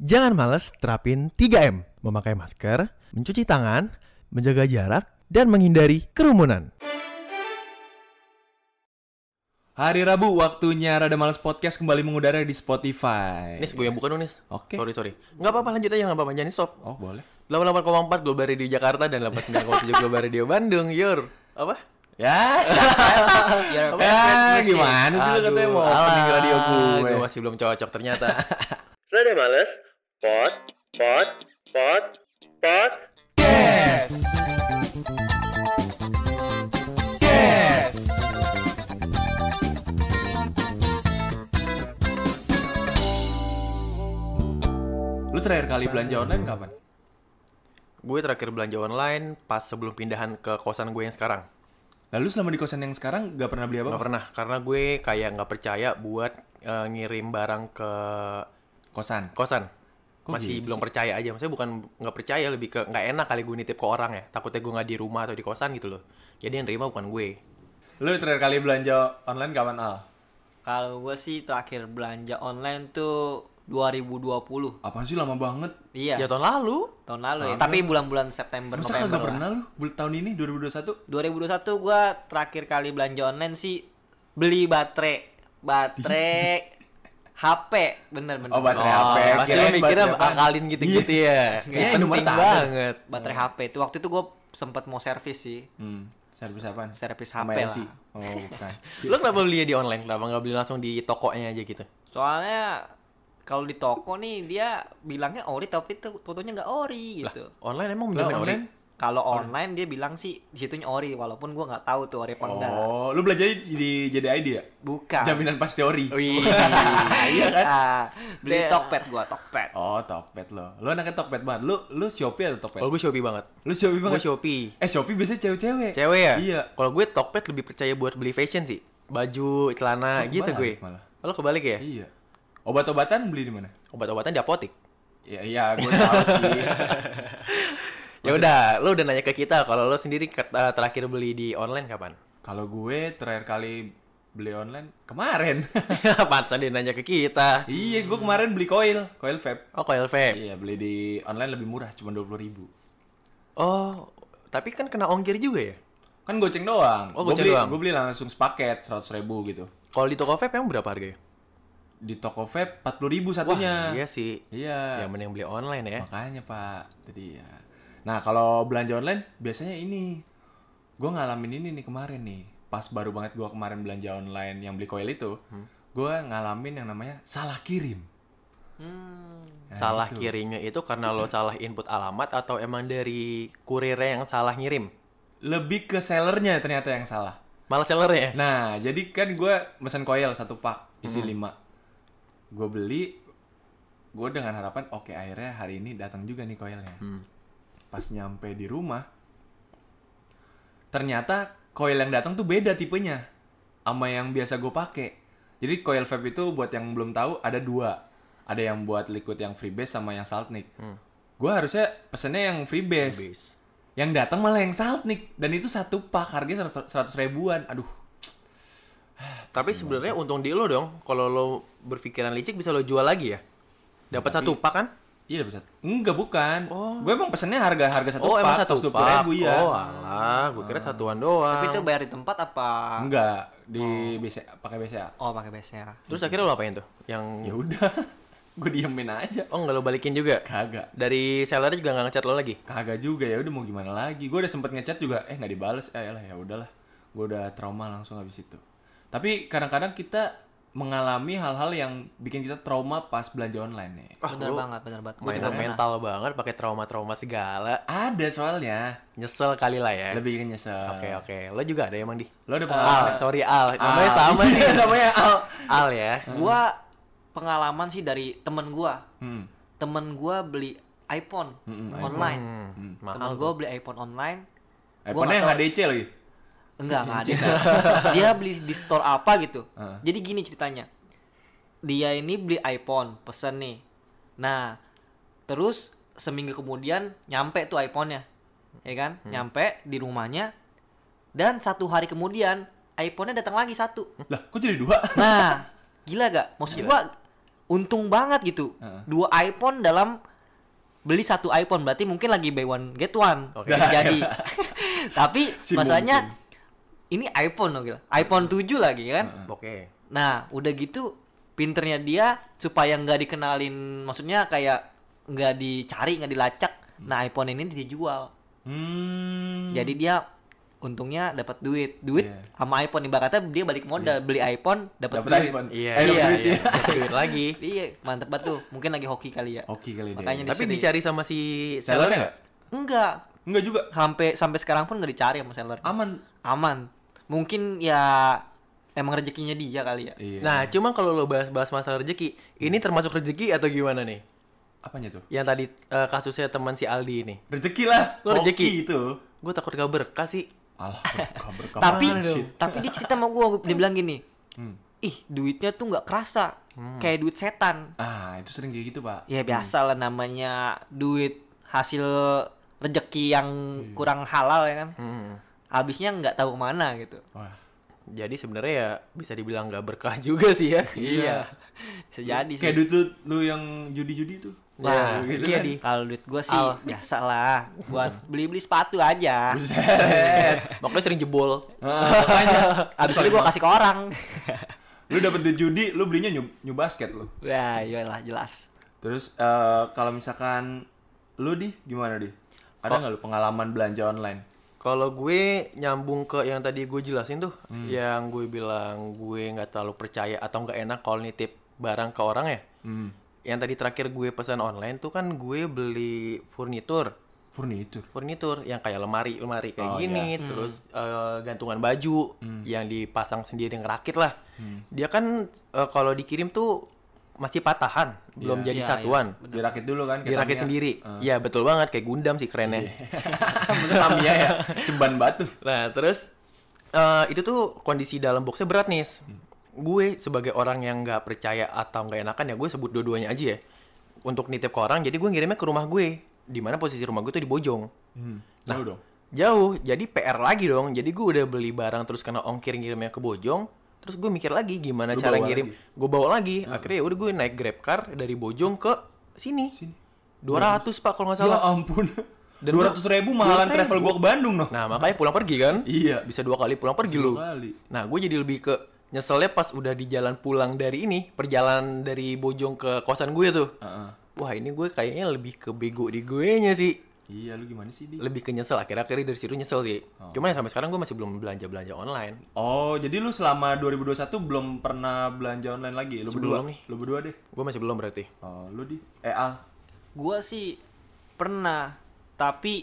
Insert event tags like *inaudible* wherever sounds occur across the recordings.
Jangan males terapin 3M. Memakai masker, mencuci tangan, menjaga jarak, dan menghindari kerumunan. Hari Rabu waktunya Rada Males Podcast kembali mengudara di Spotify. Nis, gue yang bukan dong, Nis. Oke. Sorry, sorry. Nggak apa-apa, lanjut aja. Nggak apa-apa, jangan stop. Oh, boleh. 88,4 Global Radio Jakarta dan 89,7 Global Radio Bandung. Yur. Apa? Ya. Your *laughs* ya machine. gimana sih lu katanya mau opening radio gue. gue masih belum cocok ternyata. *laughs* Rada males. Pot, pot, pot, pot. Yes. Yes. Lu terakhir kali belanja online kapan? Gue terakhir belanja online pas sebelum pindahan ke kosan gue yang sekarang. Lalu selama di kosan yang sekarang gak pernah beli apa? Nggak pernah, karena gue kayak nggak percaya buat eh, ngirim barang ke Kosan. kosan. Kok Masih gitu belum percaya aja. Maksudnya bukan nggak percaya, lebih ke nggak enak kali gue nitip ke orang ya. Takutnya gue nggak di rumah atau di kosan gitu loh. Jadi yang terima bukan gue. Lu terakhir kali belanja online kapan Al? Kalau gue sih terakhir belanja online tuh 2020. Apaan sih lama banget? Iya, Ya tahun lalu. tahun lalu ya. Tapi bulan-bulan September, Masa November kagak pernah lu bul- tahun ini 2021? 2021 gua terakhir kali belanja online sih beli baterai baterai *laughs* HP bener bener Oh, baterai Oh, HP. pasti lo mikirnya akalin gitu-gitu ya. Iya, Kayak Indomaret penting banget. baterai HP itu waktu itu gua sempet mau servis sih Hmm, servis apaan? servis HP lah Oh, bukan. *laughs* Lo kenapa belinya di online? Kenapa nggak beli langsung di tokonya aja gitu? soalnya kalau di toko nih dia bilangnya ori tapi tuh fotonya nggak ori Lah, gitu online emang Lah, bener online? Kalau online dia bilang sih di situnya ori walaupun gua nggak tahu tuh ori apa enggak Oh, lu belajar di JDID ya? bukan Jaminan pas teori. *laughs* iya kan? Ah, beli Tokped gua Tokped Oh, Tokped lo. Lu anaknya Tokped banget. Lu lu Shopee atau Tokped? Kalau gue Shopee banget. Lu Shopee Gue banget. Shopee. Eh, Shopee biasanya cewek-cewek. Cewek ya? Iya. Kalau gue Tokped lebih percaya buat beli fashion sih. Baju, celana Oh, gitu gue. malah. Lo kebalik ya? Iya. Obat-obatan beli di mana? Obat-obatan di apotik. Ya, iya, gue tahu sih. *laughs* Ya udah, lo udah nanya ke kita kalau lo sendiri eh, terakhir beli di online kapan? Kalau gue terakhir kali beli online kemarin. *laughs* *laughs* Pantesan dia nanya ke kita. iya, gue kemarin beli coil, coil vape. Oh, coil vape. Iya, beli di online lebih murah, cuma 20.000 ribu. Oh, tapi kan kena ongkir juga ya? Kan goceng doang. Oh, Gua goceng beli, doang. Gue beli langsung sepaket 100.000 ribu gitu. Kalau di toko vape emang berapa harganya? Di toko vape 40.000 ribu satunya. Iya sih. Iya. Ya mending beli online ya. Makanya pak, tadi ya. Nah kalau belanja online biasanya ini, gue ngalamin ini nih kemarin nih. Pas baru banget gue kemarin belanja online yang beli coil itu, Hmm. gue ngalamin yang namanya salah kirim. Hmm. Nah, salah itu. kirimnya itu karena lo salah input alamat atau emang dari kurirnya yang salah ngirim? Lebih ke sellernya ternyata yang salah. Malah sellernya ya? Nah jadi kan gue mesen coil satu pak isi Hmm. lima. Gue beli, gue dengan harapan oke akhirnya hari ini datang juga nih coilnya. Hmm. Pas nyampe di rumah, ternyata coil yang datang tuh beda tipenya sama yang biasa gue pakai. Jadi coil vape itu buat yang belum tahu ada dua. Ada yang buat liquid yang freebase sama yang saltnik. Hmm. Gue harusnya pesennya yang freebase. Habis. Yang datang malah yang saltnik dan itu satu pak harganya seratus ribuan. Aduh. Tapi sebenarnya untung di lo dong. Kalau lo berpikiran licik bisa lo jual lagi ya. Dapat satu pak kan? Iya bisa. Enggak bukan. Oh. Gue emang pesennya harga harga satu oh pak emang satu 120.000 pak. iya. Oh alah, gue kira satuan doang. Tapi itu bayar di tempat apa? Enggak di BCA pakai BCA. Oh, pakai BCA. Terus akhirnya lo apain tuh? Yang Ya udah. *laughs* gue diemin aja. oh nggak lo balikin juga? Kagak. Dari sellernya juga nggak ngechat lo lagi? Kagak juga ya udah mau gimana lagi. Gue udah sempet ngechat juga eh nggak dibales. Eh lah ya udahlah. Gue udah trauma langsung habis itu. Tapi kadang-kadang kita mengalami hal-hal yang bikin kita trauma pas belanja online nih. Ah, bener lu banget, bener banget. Mainan mental banget pakai trauma-trauma segala. Ada soalnya. Nyesel kali lah ya. Lebih nyesel. Oke oke. Lo juga ada emang di? Lo ada Al, pengalaman? sorry Al. Namanya Ah, sama iya, *laughs* nih. namanya Al. Al ya. Gua pengalaman sih dari temen gua. Hmm. Temen gua beli iPhone Mm-mm, online. Hmm, Temen mahal. gua beli iPhone online. iPhone-nya HDC lagi. Enggak, enggak ada. Dia beli di store apa gitu. Heeh. Jadi gini ceritanya. Dia ini beli iPhone, pesen nih. Nah, terus seminggu kemudian nyampe tuh iPhone-nya. Ya kan? Nyampe di rumahnya. Dan satu hari kemudian iPhone-nya datang lagi satu. Lah, kok jadi dua? Nah, gila gak? Maksud gua untung banget gitu. Heeh. Dua iPhone dalam beli satu iPhone berarti mungkin lagi buy one get one. Bisa jadi. *laughs* Tapi Si masalahnya ini iPhone loh gila. iPhone 7 lagi kan. Oke. Nah, udah gitu pinternya dia supaya nggak dikenalin, maksudnya kayak nggak dicari, nggak dilacak. Nah, iPhone ini dijual. Hmm. Jadi dia untungnya dapat duit, duit Iya. sama iPhone ibaratnya dia balik modal beli iPhone dapat dapat duit. iPhone. Iya, Eh, dapat iya, duit iya. ya. Duit lagi. *laughs* Iya, mantep banget tuh. Mungkin lagi hoki kali ya. Oke kali. Makanya Tapi Sering. dicari sama si Sellernya sellernya nggak? Enggak, Enggak juga. sampai sampai sekarang pun nggak dicari sama seller. Aman. Aman. Mungkin ya emang rezekinya dia kali ya. Iya. Nah, cuma kalau lo bahas-bahas masalah rezeki, ini termasuk rezeki atau gimana nih? apanya tuh? Yang tadi eh, kasusnya teman si Aldi ini. Rezeki lah. Lo rezeki. itu. Gue takut gak berkah sih. Alah, *laughs* kabar tapi Shit. tapi dia cerita sama gua dia bilang gini. Hmm. Ih, duitnya tuh nggak kerasa. Kayak duit setan. Ah, itu sering kayak gitu, Pak. Ya biasa lah namanya duit hasil rezeki yang kurang halal ya kan. Hmm. Habisnya nggak tahu ke mana gitu. Wah. Jadi sebenarnya ya bisa dibilang gak berkah juga sih ya. *laughs* Iya. Bisa jadi sih. Kayak duit lu, lu yang judi-judi tuh. Wah, gitu iya kan. di. Kalau duit gua sih Al. biasa lah buat beli-beli sepatu aja. Buset. *laughs* Makanya sering jebol. Ah, makanya. *laughs* Abis itu gua kasih ke orang. lu dapet duit judi, lu belinya new, new basket lu. Wah, iyalah jelas. Terus eh, kalau misalkan lu di gimana di? Ada nggak lu pengalaman belanja online? Kalau gue nyambung ke yang tadi gue jelasin tuh, yang gue bilang gue nggak terlalu percaya atau nggak enak kalau nitip barang ke orang ya. Hmm. Yang tadi terakhir gue pesan online tuh kan gue beli furnitur, Furnitur. furnitur yang kayak lemari, lemari kayak Oh, gini, terus eh, gantungan baju yang dipasang sendiri ngerakit lah. Dia kan eh, kalau dikirim tuh masih patahan, belum Iya. jadi Iya, satuan. Dirakit dulu kan? Dirakit Tamiya. sendiri. Ah. Iya betul banget kayak Gundam sih kerennya. *laughs* Tamiya ya, ceban batu. Nah, terus eh itu tuh kondisi dalam boxnya berat nih. Gue sebagai orang yang nggak percaya atau nggak enakan ya gue sebut dua-duanya aja ya. Untuk nitip ke orang, jadi gue ngirimnya ke rumah gue. Di mana posisi rumah gue tuh di Bojong. Hmm. Jauh dong. Jauh, jadi PR lagi dong. Jadi gue udah beli barang terus kena ongkir ngirimnya ke Bojong. Terus gue mikir lagi gimana Lu cara ngirim. Gue bawa lagi. Akhirnya ya udah gue naik Grab car dari Bojong ke sini. Sini. 200 pak kalau nggak Ya salah. ampun. Dan Dua ratus ribu mahalan 200.000. travel gua ke Bandung noh. Nah makanya pulang pergi kan? Iya. Bisa dua kali pulang pergi Dua lu. Nah, gue jadi lebih ke nyeselnya pas udah di jalan pulang dari ini, perjalanan dari Bojong ke kosan gue tuh. Heeh. Wah, ini gue kayaknya lebih ke bego di gue nya sih. Iya, lu gimana sih, Di? Lebih ke nyesel, akhir-akhirnya dari situ nyesel sih. Oh. Cuma ya sampai sekarang gue masih belum belanja-belanja online. Oh, jadi lu selama 2021 belum pernah belanja online lagi? Lu Sebelum berdua? nih. Lu berdua deh. Gue masih belum berarti. Oh, lu di? Eh, Al. Gua sih pernah, tapi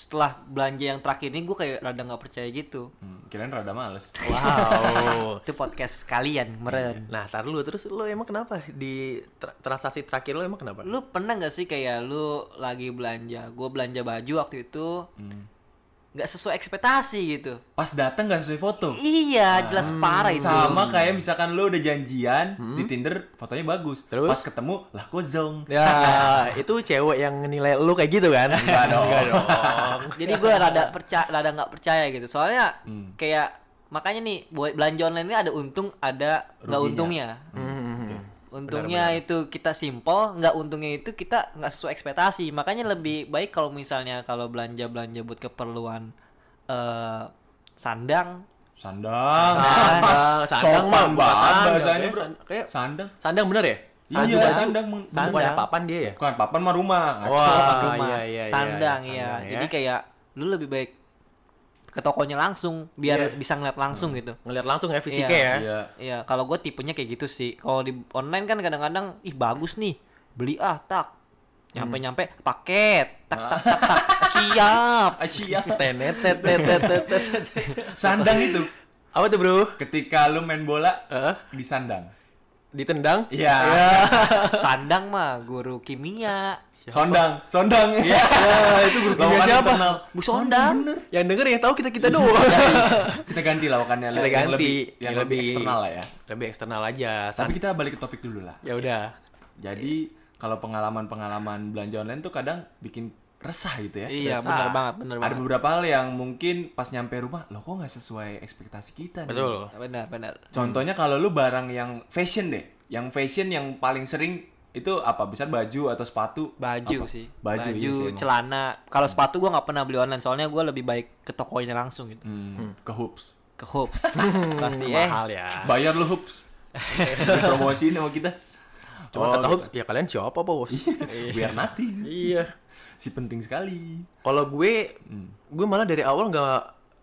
setelah belanja yang terakhir ini gue kayak rada nggak percaya gitu. Hmm, kirain rada males. Wow. *laughs* Itu podcast kalian kemarin. nah, tar dulu terus lo emang kenapa di tra- transaksi terakhir lo emang kenapa? Lu pernah nggak sih kayak lu lagi belanja, gue belanja baju waktu itu Hmm. Nggak sesuai ekspektasi gitu. Pas datang gak sesuai foto. Iya, jelas parah itu. Sama kayak misalkan lu udah janjian di Tinder, fotonya bagus. Terus? Pas ketemu, lah kok zong. Ya, itu cewek yang nilai lo kayak gitu kan? Enggak dong. *laughs* Jadi gue rada percaya, rada nggak percaya gitu. Soalnya Hmm. kayak makanya nih buat belanja online ini ada untung, ada nggak untungnya. Hmm. Untungnya itu kita simpel, nggak untungnya itu kita nggak sesuai ekspektasi. Makanya lebih baik kalau misalnya kalau belanja belanja buat keperluan eh sandang, Sandang. Sandang, *laughs* sandang mah sandang, bahasanya, kayak bro. san- kayak Sandang. sandang bener ya? Iya, baju. sandang, Sandang. Bukan sandang. papan dia ya? Bukan papan mah rumah. Wah, rumah, iya, iya, iya, sandang iya, ya. sandang ya. Jadi kayak lu lebih baik ke tokonya langsung biar Iya. bisa ngeliat langsung gitu. Ngeliat langsung ya fisiknya Iya. ya? Iya. Iya, kalau gue tipenya kayak gitu sih. Kalau di online kan kadang-kadang, ih bagus nih, beli ah tak, nyampe nyampe paket, tak tak tak, tak. *laughs* siap. Asia. Tenet, *laughs* tet, tet, tet, tet, tet. Sandang itu. Apa tuh bro? Ketika lu main bola Hah? di sandang. Ditendang? Iya. *laughs* Sandang mah guru kimia. Sondang, sondang. Iya. *laughs* Ya, itu guru kimia Lawakan siapa? internal. Bu Sondang. Yang denger yang tahu kita kita doang. Kita ganti lawakannya *laughs* kita yang ganti. lebih yang lebih eksternal lah ya. Lebih eksternal aja. Tapi San- kita balik ke topik dulu lah. ya udah. Jadi kalau pengalaman-pengalaman belanja online tuh kadang bikin resah gitu ya. Iya, Resah. benar banget, benar Ada banget. beberapa hal yang mungkin pas nyampe rumah, loh kok nggak sesuai ekspektasi kita nih. Betul. Benar, benar. Contohnya kalau lu barang yang fashion deh. Yang fashion yang paling sering itu apa? Bisa baju atau sepatu? Baju Apa? sih. Baju, iya sih emang. celana. Kalau sepatu gua nggak pernah beli online soalnya gua lebih baik ke tokonya langsung gitu. Hmm, ke hoops. Ke Hoops. *laughs* Pasti eh. Mahal ya. Bayar lu hoops. *laughs* Dipromosiin sama kita. Cuma Oh, kata gitu. Hobbs, ya kalian siapa bos? Biar nanti. iya. Si penting sekali. Kalau gue, Hmm. gue malah dari awal nggak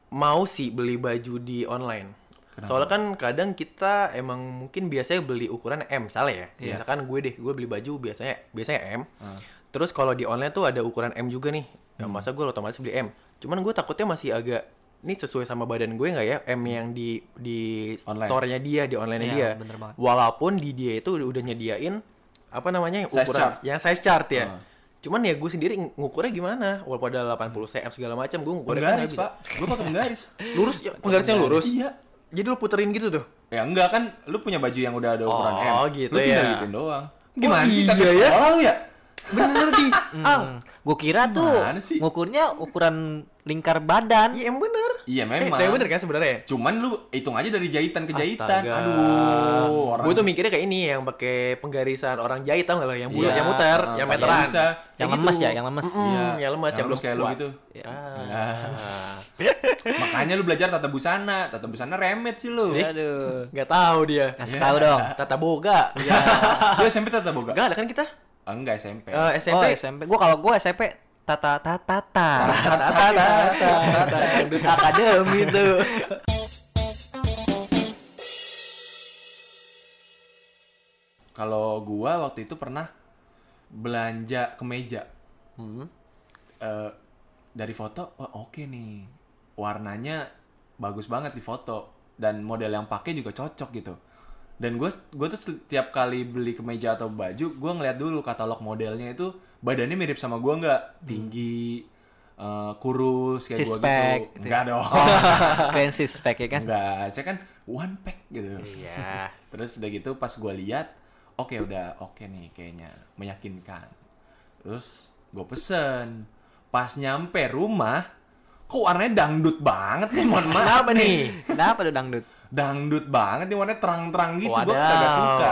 mau sih beli baju di online. Kenapa? Soalnya kan kadang kita emang mungkin biasanya beli ukuran M, salah ya. Iya. Misalkan gue deh, gue beli baju biasanya biasanya M. Ah. Terus kalau di online tuh ada ukuran M juga nih. Ya, Hmm. masa gue otomatis beli M. Cuman gue takutnya masih agak ini sesuai sama badan gue nggak ya M yang di di Online. store-nya dia, di online-nya Iya, dia. bener banget. Walaupun di dia itu udah nyediain apa namanya yang Size ukuran chart. yang size chart ya. Ah. Cuman ya gue sendiri ng- ngukurnya gimana? Walaupun ada 80 cm segala macam, gue ngukurnya kan Penggaris, bisa. Pak. Gue pakai penggaris. *laughs* Lurus ya, penggarisnya lurus. Iya. Jadi lu puterin gitu tuh. Ya enggak kan lu punya baju yang udah ada ukuran M. Oh, gitu lu tinggal ya. gituin doang. Oh, Gimana sih iya kata ya? sekolah lu ya? Bener di. *laughs* ah, Hmm. Gue kira tuh sih? ngukurnya ukuran lingkar badan. iya emang bener. Iya Eh, memang. tapi bener kan sebenarnya? Cuman lu hitung aja dari jahitan ke jahitan. Astaga. Aduh, orang Gue tuh mikirnya kayak ini yang pakai penggarisan orang jahit tau gak lo? Yang bulat, Iya, yang muter, ah, yang meteran. bisa. Yang Kayak lemes gitu. ya, yang lemes. Mm-mm, Iya. yang lemes, yang, belum kayak lu gitu. Ah. Makanya lu belajar tata busana. Tata busana remet sih lu. Aduh. Gak tahu dia. Kasih tahu dong. Tata boga. Ya. *laughs* Dia SMP tata boga? Gak ada kan kita? Ah, enggak SMP. Eh, SMP. Oh SMP. Gua kalau gua SMP tata tata tata. Tata tata tata dangdut akademi tuh. Kalau gua waktu itu pernah belanja kemeja. Hmm. Eh, dari foto, wah oke nih. Warnanya bagus banget di foto dan model yang pakai juga cocok gitu. Dan gue gue tuh setiap kali beli kemeja atau baju, gue ngeliat dulu katalog modelnya itu badannya mirip sama gua nggak tinggi, eh, kurus kayak gue gitu. gitu ya. Enggak dong. *laughs* Keren six pack ya kan? Enggak, saya kan one pack gitu. Iya. *laughs* Terus udah gitu pas gue lihat, oke udah oke nih kayaknya meyakinkan. Terus gue pesen, pas nyampe rumah, kok warnanya dangdut banget nih, mohon *laughs* maaf. Kenapa nih? Kenapa tuh dangdut? Dangdut banget nih warnanya terang-terang gitu, gue kagak suka.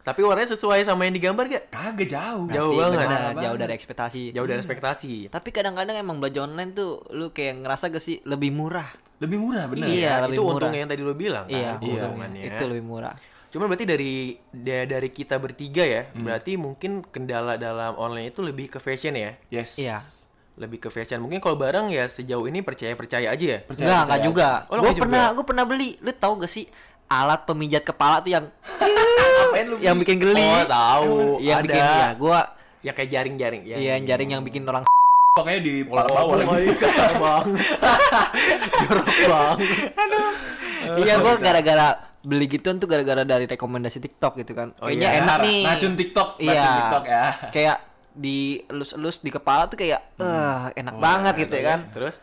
Tapi warnanya sesuai sama yang digambar gak? Kagak jauh. Jauh banget. benar, Jauh dari ekspektasi. Jauh dari ekspektasi. Tapi kadang-kadang emang belanja online tuh lu kayak ngerasa gak sih lebih murah? Lebih murah bener. Iya, lebih itu murah. untungnya yang tadi lo bilang kan. Iya, Iya. keuntungannya. itu lebih murah. Cuma berarti dari da- dari kita bertiga ya, Hmm. berarti mungkin kendala dalam online itu lebih ke fashion ya. Yes. Iya. Lebih ke fashion. Mungkin kalau barang ya sejauh ini percaya-percaya aja ya. Percaya- Enggak, enggak percaya juga. Oh, gue nggak pernah gue pernah beli. Lu tahu gak sih alat pemijat kepala tuh yang Ngapain lu yang bikin geli? Oh, tahu. Yang Ada. bikin ya gua Ya kayak jaring-jaring ya. iya yang jaring yang bikin orang Pokoknya di kepala bawah lagi. *laughs* banget. Jorok banget. Iya gua gara-gara beli gituan tuh gara-gara dari rekomendasi TikTok gitu kan. Oh, Kayaknya iya. enak nih. Racun TikTok, racun Iya. TikTok ya. Kayak di elus-elus di kepala tuh kayak eh enak banget gitu ya kan. Terus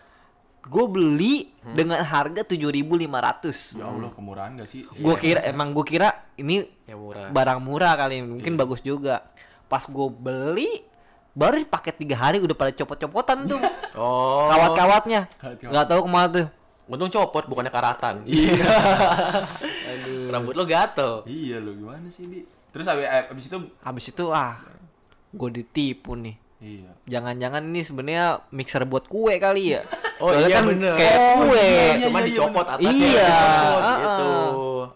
Gue beli dengan harga 7.500. Ya Allah, kemurahan gak sih? Gue kira emang gue kira ini yang murah. barang murah kali mungkin bagus juga. Pas gue beli baru paket tiga hari udah pada copot-copotan tuh *laughs* Oh. kawat-kawatnya Kawat-kawat. nggak tahu ke mana tuh Untung copot bukannya karatan. *laughs* Iya. *laughs* Rambut lo gatel. Iya lo gimana sih di? Terus abis, abis itu habis itu ah gue ditipu nih iya. jangan-jangan ini sebenarnya mixer buat kue kali ya *laughs* Oh Soalnya iya kan bener. kayak Oh, kue iya, Iya, Cuma iya, dicopot bener. atasnya. Iya, dicopot, ah, gitu.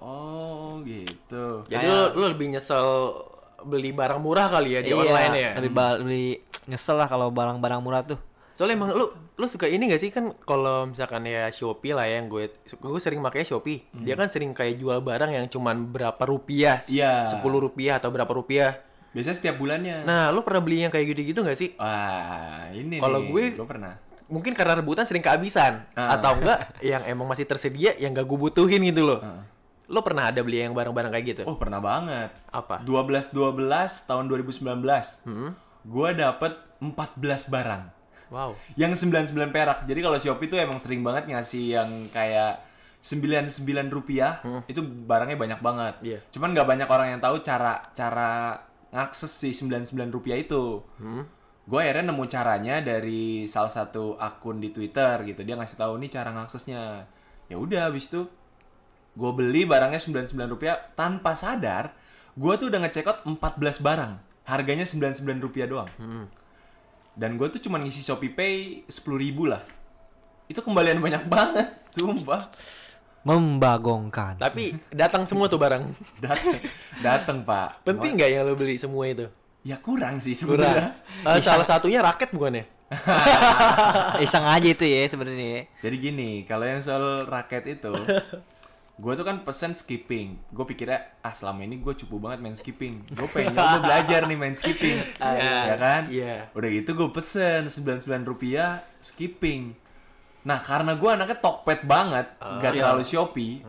Oh gitu. Jadi Kayak- lo, lo lebih nyesel beli barang murah kali ya di Iya, online ya. lebih ba- lebih nyesel lah kalau barang-barang murah tuh Soalnya emang lu lu suka ini gak sih kan kalau misalkan ya Shopee lah ya, yang gue gue sering pakai Shopee. Dia kan sering kayak jual barang yang cuman berapa rupiah. Iya. Sepuluh rupiah atau berapa rupiah. Biasanya setiap bulannya. Nah, lu pernah beli yang kayak gitu-gitu gak sih? Wah, ini Kalau nih, gue- gue pernah. Mungkin karena rebutan sering kehabisan Ah. atau enggak yang emang masih tersedia yang gak gue butuhin gitu loh. Ah. Lo pernah ada beli yang barang-barang kayak gitu? Oh, pernah banget. Apa? 12 12 tahun 2019. Hmm? Gua dapet 14 barang. Wow. Yang 99 perak. Jadi kalau Shopee tuh emang sering banget ngasih yang kayak 99 rupiah itu barangnya banyak banget. Iya. Cuman nggak banyak orang yang tahu cara cara ngakses si 99 rupiah itu. Hmm? Gue akhirnya nemu caranya dari salah satu akun di Twitter gitu. Dia ngasih tahu nih cara ngaksesnya. Ya udah habis itu gue beli barangnya 99 rupiah tanpa sadar Gua tuh udah ngecek out 14 barang. Harganya 99 rupiah doang. Dan gua tuh cuma ngisi Shopee Pay 10 ribu lah. Itu kembalian banyak *laughs* banget, sumpah. Membagongkan. Tapi datang semua tuh barang. *laughs* Dateng, dateng pak. Penting nggak yang lo beli semua itu? Ya kurang sih Kurang. sebenarnya. Eh, salah satunya raket bukan ya? *laughs* Iseng aja itu ya sebenarnya. ya. Jadi gini, kalau yang soal raket itu, *laughs* gue tuh kan pesen skipping. Gue pikirnya, ah selama ini gue cupu banget main skipping. Gue pengen nyoba belajar nih main skipping. ya kan? Iya. Udah gitu gue pesen 99 rupiah skipping. Nah karena gue anaknya tokped banget, gak terlalu Shopee.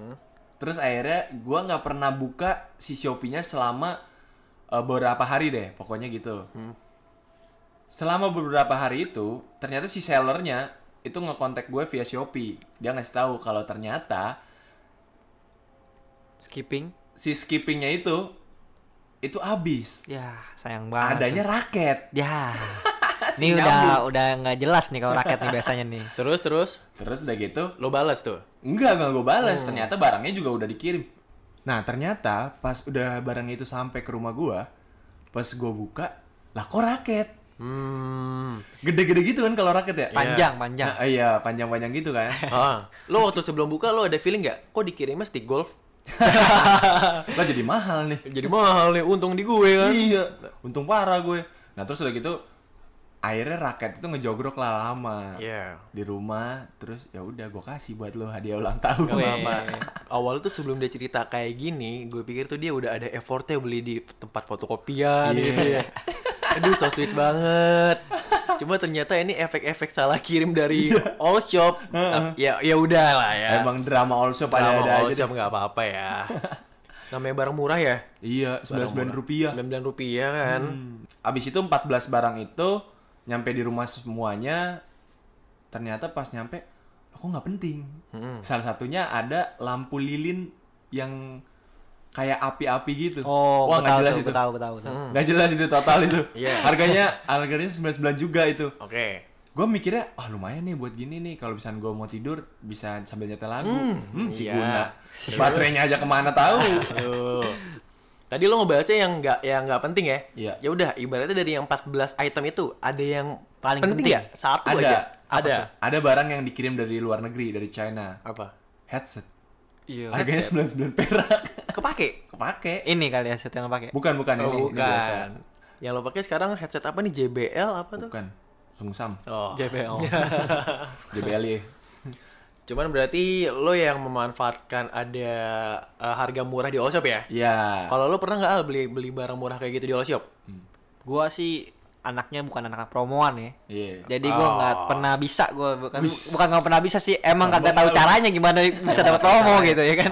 Terus akhirnya gue nggak pernah buka si Shopee-nya selama eh, beberapa hari deh, pokoknya gitu. Selama beberapa hari itu, ternyata si sellernya itu ngekontak gue via Shopee. Dia ngasih tahu kalau ternyata Skipping. si skippingnya itu itu habis. Ya, sayang banget. Adanya raket. Ya. Si *laughs* Ini udah nyambung. udah nggak jelas nih kalau raket nih biasanya nih. *laughs* Terus terus Terus udah gitu, lo balas tuh. enggak enggak gue balas. Ternyata barangnya juga udah dikirim. Nah ternyata pas udah barang itu sampai ke rumah gua, pas gue buka, lah kok raket? Hmm. Gede-gede gitu kan kalau raket ya? Panjang, panjang. Nah, iya panjang-panjang gitu kan. *laughs* Ah, lo waktu sebelum buka lo ada feeling nggak? Kok dikirimnya stick golf? Lah jadi mahal nih. Jadi mahal nih, untung di gue kan. Iya. Untung parah gue. Nah terus udah gitu akhirnya raket itu ngejogrok lah lama Iya. di rumah terus ya udah gue kasih buat lo hadiah ulang tahun Gak apa-apa. Awal tuh sebelum dia cerita kayak gini, gue pikir tuh dia udah ada effortnya beli di tempat fotokopian Iya. gitu ya. Aduh, so sweet banget. Cuma ternyata ini efek-efek salah kirim dari all shop. ya ya udah lah ya. emang drama all shop Drama ada ada all aja shop nggak apa-apa ya. *laughs* Namanya barang murah ya. iya sembilan sembilan rupiah 9 rupiah kan. Hmm. abis itu 14 barang itu nyampe di rumah semuanya ternyata pas nyampe aku nggak penting Hmm. salah satunya ada lampu lilin yang kayak api-api gitu Oh, wah nggak jelas tuh, itu tahu, tahu. Hmm. nggak jelas itu total itu Iya. harganya harganya 99 juga itu Oke. gue mikirnya ah lumayan nih buat gini nih kalau misalnya gue mau tidur bisa sambil nyetel lagu hmm, si iya. guna baterainya aja ke mana tahu. Tadi lo ngebahasnya yang nggak yang nggak penting ya? Iya. Ya udah, ibaratnya dari yang 14 item itu ada yang Paling penting, penting. ya? Satu ada aja. Apa Ada. tuh? ada barang yang dikirim dari luar negeri dari China Apa? headset Iya. harganya 99 perak Kepake? kepake Ini kali ya set yang pakai. bukan bukan ini, oh, ini biasa. bukan. Yang lo pakai sekarang headset apa nih? JBL apa tuh? bukan sungsam Oh. JBL. *laughs* JBL ya Cuman berarti lo yang memanfaatkan ada eh, harga murah di all shop ya? iya Kalau lo pernah nggak beli beli barang murah kayak gitu di all shop? Gua sih anaknya bukan anak promoan ya. iya Jadi gua nggak Oh. pernah bisa gua bukan Wis. bukan nggak pernah bisa sih emang kagak tahu caranya gimana bisa dapat *laughs* promo gitu ya kan.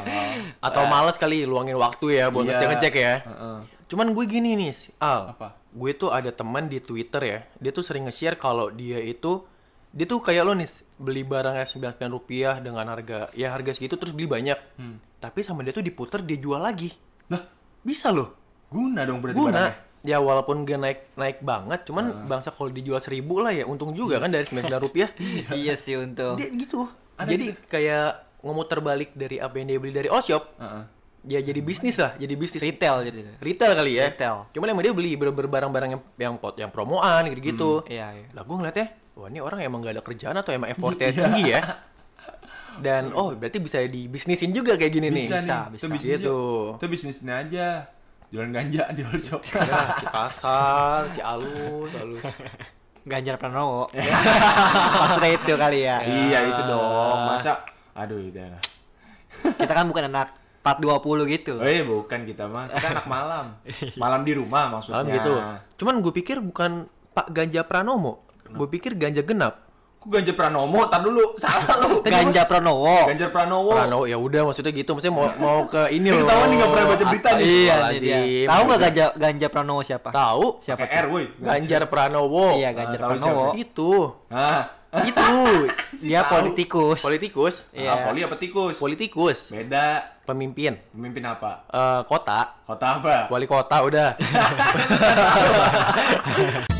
Atau males kali luangin waktu ya buat Iya. ngecek-ngecek ya? Heeh. Cuman gue gini nih, Al. Apa? Gue tuh ada teman di Twitter ya. Dia tuh sering nge-share kalau dia itu dia tuh kayak lo nih beli barangnya 99 rupiah dengan harga ya harga segitu terus beli banyak. Hmm. Tapi sama dia tuh diputer dia jual lagi. lah Bisa loh. guna dong berarti Guna. barangnya Ya walaupun gak naik naik banget, cuman bangsa kalau dijual seribu lah ya untung juga kan dari 99 rupiah. *laughs* iya sih untuk. dia gitu. Jadi kayak ngemuter balik dari apa yang dia beli dari all shop. Heeh. Ya jadi bisnis lah, jadi bisnis Retail jadi. retail kali ya. Retail. Cuman emang dia beli bener-bener barang-barang yang yang pot yang promoan gitu-gitu. Iya, iya. Lah gue ngeliatnya, wah ini orang emang gak ada kerjaan atau emang effortnya tinggi ya. Dan oh berarti bisa dibisnisin juga kayak gini nih. bisa, Bisa, nih bisa. itu bisnis Gitu. itu bisnisnya aja jualan ganja di all shop Ya, si kasar, si alus, alus. Ganjar Pranowo. *laughs* Maksudnya itu kali ya. iya itu dong masa aduh itu lah Kita kan bukan anak 420 gitu. Oh iya bukan kita mah, kita anak malam. *laughs* Malam di rumah maksudnya. Malam gitu. Cuman gue pikir bukan Pak Ganja Pranomo. Gue pikir Ganja Genap. Kok Ganjar Pranomo? Tar dulu, salah lu. *laughs* Ganjar Pranowo. Ganjar Pranowo. Pranowo ya udah maksudnya gitu. Maksudnya mau mau ke ini loh. Ketahuan nih nggak pernah baca berita nih. Iya. Astagfirullahaladzim. Tahu nggak Ganja Ganja Pranowo siapa? Tahu? Siapa? R, woi. Ganjar Pranowo. Iya, Ganjar Pranowo. Itu. Ah. Itu. *laughs* Dia politikus. Politikus. Iya. Ah, poli apa tikus? Politikus. Beda. Pemimpin. Pemimpin apa? Eh, kota. Kota apa? Wali kota udah. *laughs*